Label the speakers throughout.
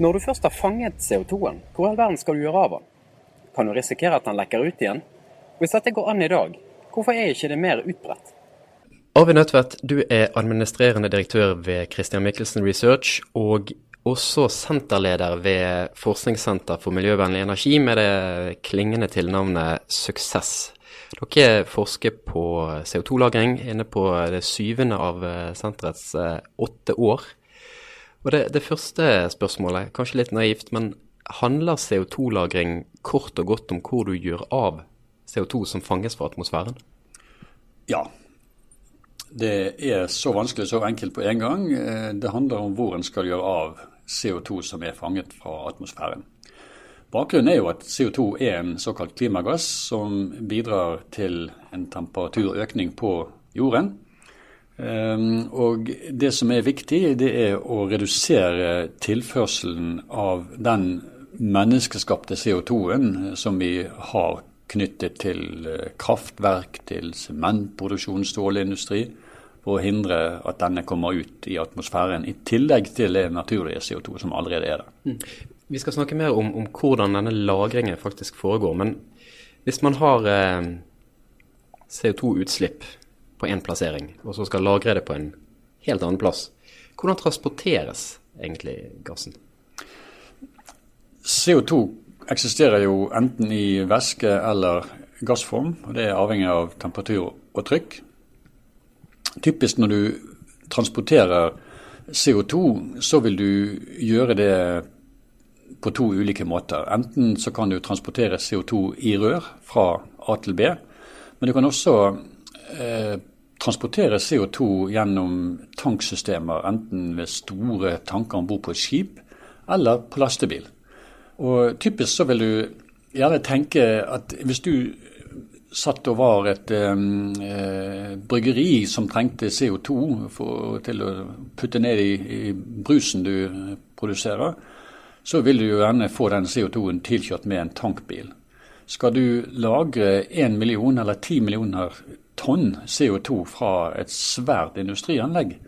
Speaker 1: Når du først har fanget CO2-en, hvor i all verden skal du gjøre av den? Kan du risikere at den lekker ut igjen? Hvis dette går an i dag, hvorfor er ikke det mer utbredt?
Speaker 2: Arvid Nødtvedt, du er administrerende direktør ved Christian Michelsen Research, og også senterleder ved Forskningssenter for miljøvennlig energi med det klingende tilnavnet Suksess. Dere forsker på CO2-lagring inne på det syvende av senterets åtte år. Og det, det, første spørsmålet, kanskje litt naivt, men handler CO2-lagring kort og godt om hvor du gjør av CO2 som fanges fra atmosfæren?
Speaker 3: Ja. Det er så vanskelig så enkelt på en gang. Eh, det handler om hvor en skal gjøre av CO2 som er fanget fra atmosfæren. Bakgrunnen er jo at CO2 er en såkalt klimagass som bidrar til en temperaturøkning på jorden. Ehm, og det som er viktig, det er å redusere tilførselen av den menneskeskapte CO2-en som vi har knyttet til eh, kraftverk, til sementproduksjon, stålindustri, for å hindre at denne kommer ut i atmosfæren, i tillegg til det naturlige CO2 som allerede er der.
Speaker 2: Mm. Vi skal snakke mer om, om, hvordan denne lagringen faktisk foregår. Men hvis man har eh, CO2-utslipp på én plassering, og så skal lagre det på en helt annen plass. Hvordan transporteres egentlig gassen?
Speaker 3: CO2 eksisterer jo enten i væske eller gassform, og det er avhengig av temperatur og trykk. Typisk når du transporterer CO2, så vil du gjøre det på to ulike måter. Enten så kan du transportere CO2 i rør fra A til B, men du kan også eh, transportere CO2 gjennom tanksystemer, enten ved store tanker om bord på et skip eller på lastebil. Og Typisk så vil du gjerne tenke at hvis du satt og var et um, eh, bryggeri som trengte CO2 for, til å putte ned i, i, brusen du produserer, så vil du jo gjerne få den CO2-en tilkjørt med en tankbil. Skal du lagre 1 million eller 10 millioner tonn CO2 fra et svært industrianlegg,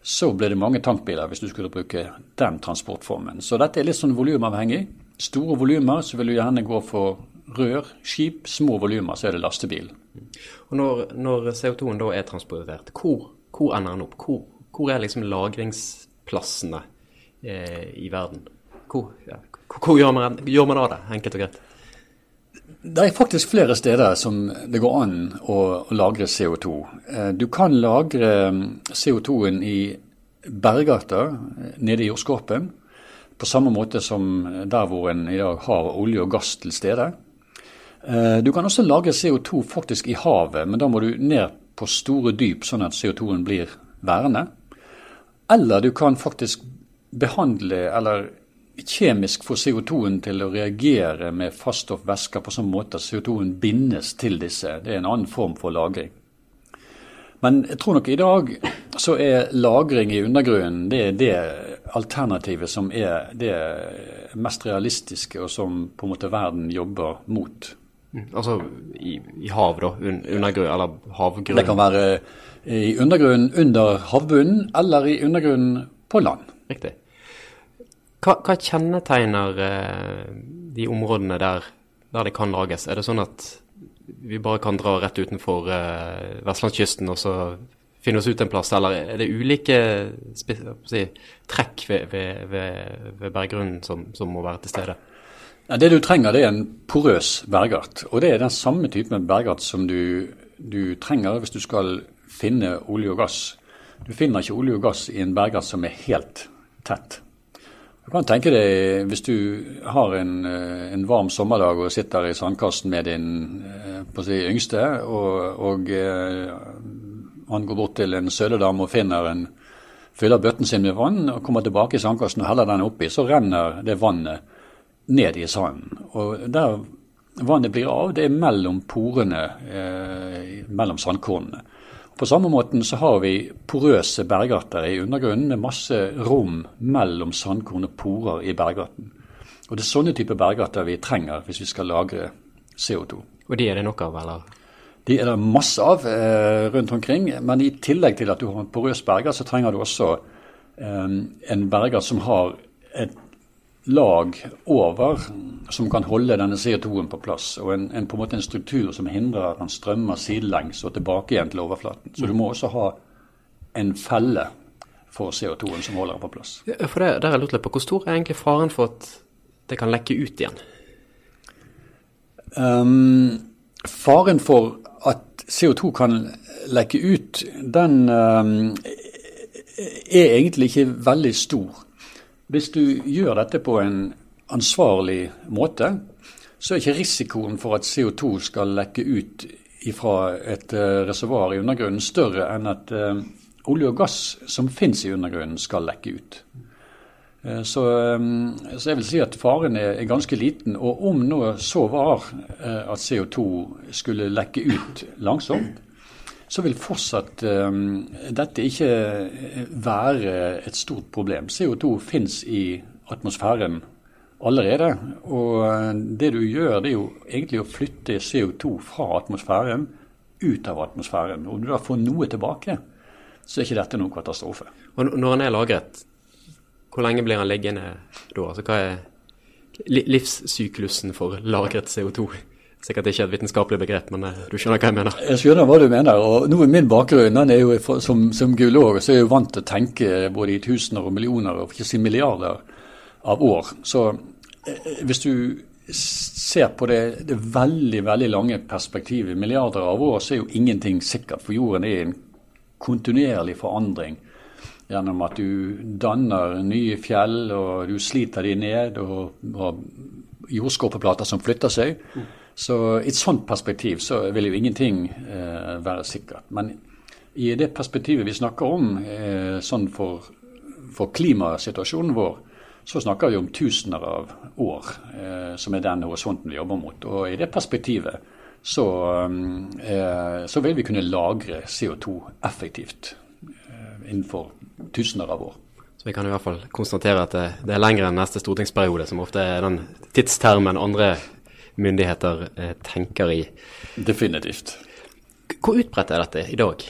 Speaker 3: så ble det mange tankbiler hvis du skulle bruke den transportformen. Så dette er litt sånn volumavhengig. Store volumer så vil du gjerne gå for rør, skip. Små volumer så er det lastebil.
Speaker 2: Og Når, når CO2-en da er transportert, hvor, hvor ender den opp? Hvor, hvor er liksom lagringsplassene eh, i verden? Hvor, ja, hvor gjør, man, gjør man av det, enkelt og greit?
Speaker 3: Det er faktisk flere steder som det går an å, å lagre CO2. Eh, du kan lagre mm, CO2-en i bergarter eh, nede i jordskorpen, på samme måte som der hvor en i dag har olje og gass til stede. Eh, du kan også lagre CO2 faktisk i havet, men da må du ned på store dyp, sånn at CO2-en blir værende. Eller du kan faktisk behandle eller kjemisk få CO2-en til å reagere med faststoffvæsker på sånn måte at CO2-en bindes til disse. Det er en annen form for lagring. Men jeg tror nok i dag så er lagring i undergrunnen det det alternativet som er det mest realistiske, og som på en måte verden jobber mot.
Speaker 2: Mm, altså i, i hav, da? Undergrunn, eller havgrunn?
Speaker 3: Det kan være i undergrunnen under havbunnen, eller i undergrunnen på land.
Speaker 2: Riktig. Hva, hva kjennetegner eh, de områdene der, der, det kan lages? Er det sånn at vi bare kan dra rett utenfor eh, vestlandskysten og så finne oss ut en plass, eller er det ulike si, trekk ved, ved, ved, ved berggrunnen som, som, må være til stede?
Speaker 3: Det du trenger, det er en porøs bergart. Og det er den samme typen bergart som du, du trenger hvis du skal finne olje og gass. Du finner ikke olje og gass i en bergart som er helt tett. Du kan tenke deg hvis du har en, eh, en varm sommerdag og sitter i sandkassen med din eh, si, yngste, og, og eh, han går bort til en søledam og finner en fyller bøtten sin med vann og kommer tilbake i sandkassen og heller den oppi, så renner det vannet ned i sanden. Og der vannet blir av, det er mellom porene eh, mellom sandkornene. På samme måten så har vi porøse bergarter i undergrunnen med masse rom mellom sandkorn og porer i bergarten. Og Det er sånne typer bergarter vi trenger hvis vi skal lagre CO2.
Speaker 2: Og de er det nok av, eller?
Speaker 3: De er det masse av eh, rundt omkring. Men i tillegg til at du har en porøs bergart, så trenger du også eh, en bergart som har et lag over som kan holde denne CO2-en på plass. Og en, en, på en måte en struktur som hindrer at den strømmer sidelengs og tilbake igjen til overflaten. Så du må også ha en felle for CO2-en som holder den på plass.
Speaker 2: For det, der er lurt på, Hvor stor er egentlig faren for at det kan lekke ut igjen?
Speaker 3: Um, faren for at CO2 kan lekke ut, den um, er egentlig ikke veldig stor. Hvis du gjør dette på en ansvarlig måte, så er ikke risikoen for at CO2 skal lekke ut fra et uh, reservoar i undergrunnen større enn at uh, olje og gass som finnes i undergrunnen skal lekke ut. Uh, så, så, jeg vil si at faren er, er, ganske liten. Og om nå så var at CO2 skulle lekke ut langsomt, så vil fortsatt um, dette ikke være et stort problem. CO2 finnes i atmosfæren allerede. Og det du gjør, det er jo egentlig å flytte CO2 fra atmosfæren ut av atmosfæren. Og du da får noe tilbake, så er ikke dette noen katastrofe.
Speaker 2: Og når den er lagret, hvor lenge blir den liggende da? Altså, hva er livssyklusen for lagret CO2? Sikkert ikke et vitenskapelig begrep, men eh, du skjønner hva jeg mener?
Speaker 3: Jeg skjønner hva du mener. og nå er Min bakgrunn den er jo som, som geolog så er jeg jo vant til å tenke både i tusener og millioner, og ikke si milliarder, av år. Så eh, hvis du ser på det, det veldig veldig lange perspektivet, milliarder av år, så er jo ingenting sikkert. For jorden er en kontinuerlig forandring gjennom at du danner nye fjell, og du sliter de ned, og, og jordskorpeplater som flytter seg. Så i et sånt perspektiv så vil jo ingenting eh, være sikkert. Men i det perspektivet vi snakker om, eh, sånn for, for, klimasituasjonen vår, så snakker vi om tusener av år, eh, som er den horisonten vi jobber mot. Og i det perspektivet så, eh, så vil vi kunne lagre CO2 effektivt eh, innenfor tusener av år.
Speaker 2: Så vi kan i hvert fall konstatere at det, det er lenger enn neste stortingsperiode, som ofte er den tidstermen andre myndigheter eh, tenker i.
Speaker 3: Definitivt.
Speaker 2: Hvor utbredt er dette i dag?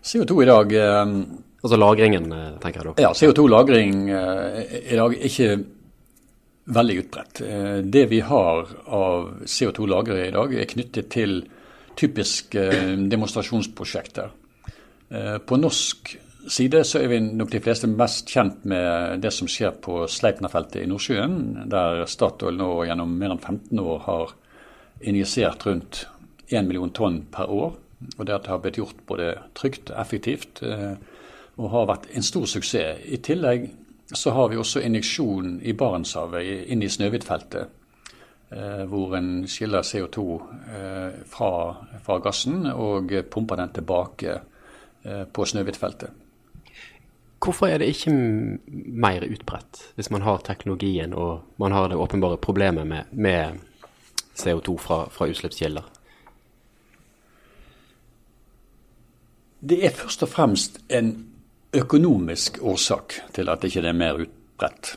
Speaker 3: CO2 i dag eh,
Speaker 2: Altså lagringen, eh, tenker jeg da.
Speaker 3: Ja, CO2-lagring eh, i dag er ikke veldig utbredt. Det vi har av CO2-lagre i dag, er knyttet til typiske eh, demonstrasjonsprosjekter. På norsk side så er vi nok de fleste mest kjent med det som skjer på Sleipner-feltet i Nordsjøen, der Statoil nå gjennom mer enn 15 år har injisert rundt 1 million tonn per år. Og det har blitt gjort både trygt og effektivt, eh, og har vært en stor suksess. I tillegg så har vi også injeksjon i Barentshavet, inn i Snøhvitfeltet. Eh, hvor en skiller CO2 eh, fra, fra gassen og pumper den tilbake på Snøhvitfeltet.
Speaker 2: Hvorfor er det ikke mer utbredt, hvis man har teknologien og man har det åpenbare problemet med, med CO2 fra, fra utslippskilder?
Speaker 3: Det er først og fremst en økonomisk årsak til at det ikke er mer utbredt.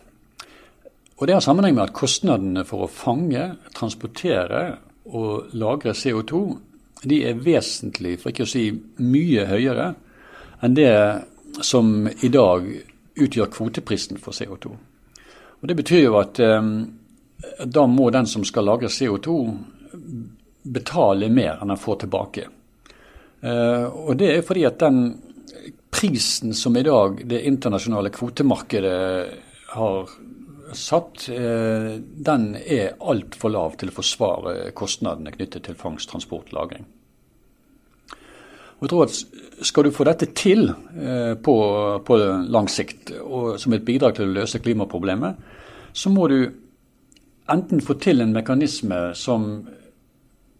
Speaker 3: Og Det har sammenheng med at kostnadene for å fange, transportere og lagre CO2 de er vesentlig, for ikke å si mye høyere, enn det som i dag utgjør kvoteprisen for CO2. Og Det betyr jo at eh, da må den som skal lagre CO2 betale mer enn den får tilbake. Eh, og Det er fordi at den prisen som i dag det internasjonale kvotemarkedet har satt, eh, den er altfor lav til å forsvare kostnadene knyttet til fangst, transport, lagring. Jeg tror at Skal du få dette til eh, på, på, lang sikt, og som et bidrag til å løse klimaproblemet, så må du enten få til en mekanisme som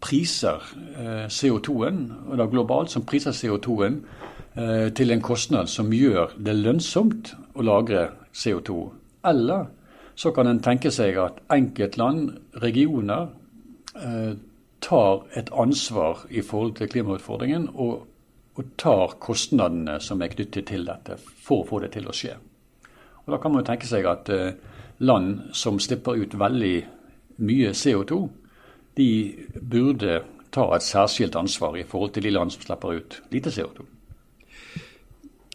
Speaker 3: priser eh, CO2-en, og da globalt som priser CO2-en eh, til en kostnad som gjør det lønnsomt å lagre CO2. Eller så kan en tenke seg at enkeltland, regioner, tar et ansvar i forhold til klimautfordringen og og tar kostnadene som er knyttet til dette, for å få det til å skje. Og Da kan man jo tenke seg at eh, land som slipper ut veldig mye CO2, de burde ta et særskilt ansvar i forhold til de land som slipper ut lite CO2.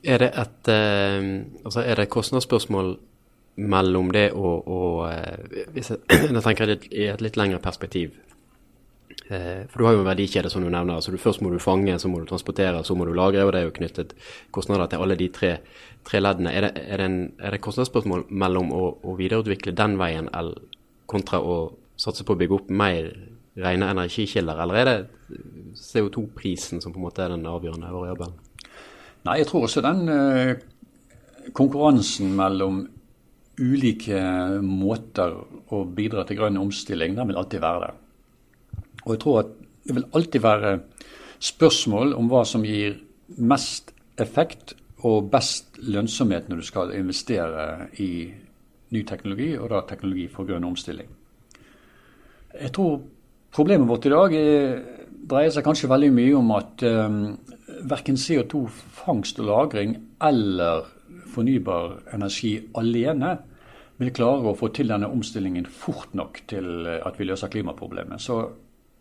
Speaker 2: Er det et, eh, altså er det kostnadsspørsmål mellom det og, og hvis jeg, jeg tenker i et litt lengre perspektiv. For du har jo en verdikjede, som du nevner. du, Først må du fange, så må du transportere, så må du lagre. og Det er jo knyttet kostnader til alle de tre, tre leddene. Er det, er det, en, er det kostnadsspørsmål mellom å, å, videreutvikle den veien kontra å satse på å bygge opp mer rene energikilder, eller er det CO2-prisen som på en måte er den avgjørende variabelen?
Speaker 3: Nei, jeg tror også den eh, konkurransen mellom ulike måter å bidra til grønn omstilling, den vil alltid være der. Og jeg tror at det vil alltid være spørsmål om hva som gir mest effekt og best lønnsomhet når du skal investere i ny teknologi, og da teknologi for grønn omstilling. Jeg tror problemet vårt i dag er, dreier seg kanskje veldig mye om at um, verken CO2-fangst og -lagring eller fornybar energi alene vil klare å få til denne omstillingen fort nok til at vi løser klimaproblemet. Så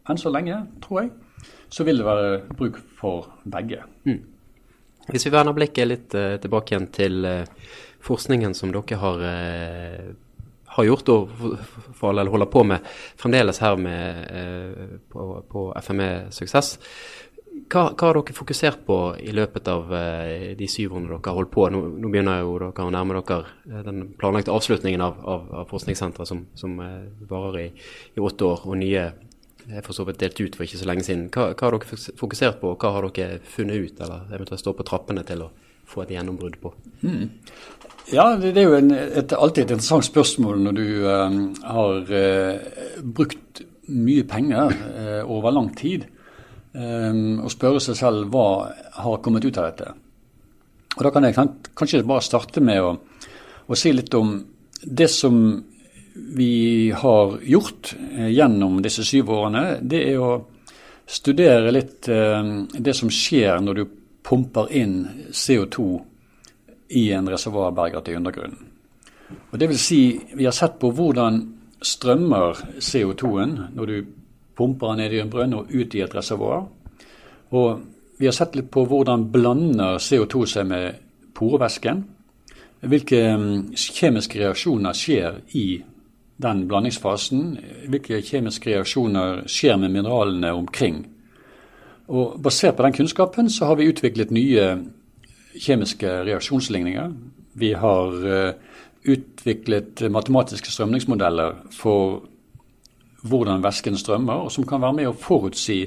Speaker 3: enn så lenge, tror jeg, så vil det være bruk for begge. Mm.
Speaker 2: Hvis vi vender blikket litt uh, tilbake igjen til uh, forskningen som dere har, uh, har gjort og for, eller holder på med fremdeles her med, på, på FME Suksess. Hva, hva, har dere fokusert på i løpet av de syv årene dere har holdt på? Nå, nå, begynner jo dere å nærme dere den planlagte avslutningen av, av, av forskningssenteret som, som varer i, i, åtte år, og nye er for så vidt delt ut for ikke så lenge siden. Hva, hva, har dere fokusert på, og hva har dere funnet ut, eller eventuelt står på trappene til å få et gjennombrudd på? Mm.
Speaker 3: Ja, det, er jo en, et, alltid et interessant spørsmål når du eh, har eh, brukt mye penger eh, over lang tid, um, og spørre seg selv hva har kommet ut av dette. Og Da kan jeg kanskje bare starte med å, å si litt om det som vi har gjort eh, gjennom disse syv årene, det er å studere litt eh, det som skjer når du pumper inn CO2 i en reservoarberger i undergrunnen. Og det vil si, vi har sett på hvordan strømmer CO2-en når du pumper den ned i en brønn og ut i et reservoar. Og vi har sett litt på hvordan blander CO2 seg med porevæsken. Hvilke mm, kjemiske reaksjoner skjer i den blandingsfasen. Hvilke kjemiske reaksjoner skjer med mineralene omkring. Og Basert på den kunnskapen så har vi utviklet nye kjemiske reaksjonsligninger. Vi har uh, utviklet matematiske strømningsmodeller for hvordan væsken strømmer, og som kan være med å forutsi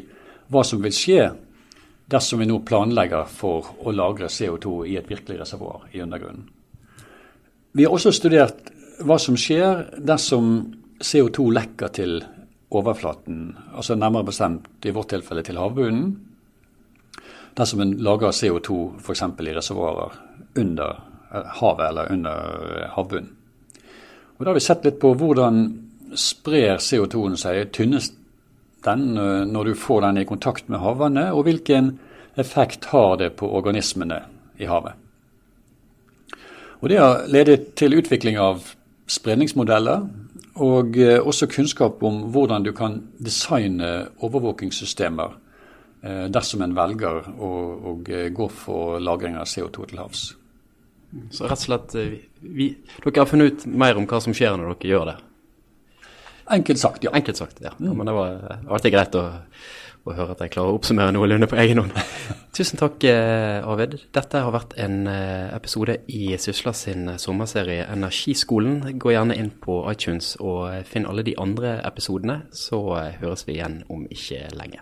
Speaker 3: hva som vil skje dersom vi nå planlegger for å lagre CO2 i et virkelig reservoar i undergrunnen. Vi har også studert hva som skjer dersom CO2 lekker til overflaten, altså nærmere bestemt i vårt tilfelle til havbunnen, dersom en lager CO2 f.eks. i reservoarer under eh, havet eller under eh, havbunnen. Og Da har vi sett litt på hvordan sprer CO2-en seg, tynnes den eh, når du får den i kontakt med havvannet, og hvilken effekt har det på organismene i havet. Og Det har ledet til utvikling av spredningsmodeller og eh, også kunnskap om hvordan du kan designe overvåkingssystemer eh, dersom en velger å, å eh, gå for lagring av CO2 til havs.
Speaker 2: Så rett og slett vi, Dere har funnet ut mer om hva som skjer når dere gjør det?
Speaker 3: Enkelt sagt, ja.
Speaker 2: Enkelt sagt, ja. ja men det var alltid greit å å høre at jeg klarer å oppsummere noenlunde på egen hånd. Tusen takk, eh, Arvid. Dette har vært en eh, episode i Sysla sin eh, sommerserie Energiskolen. Gå gjerne inn på iTunes og finn alle de andre episodene, så høres vi igjen om ikke lenge.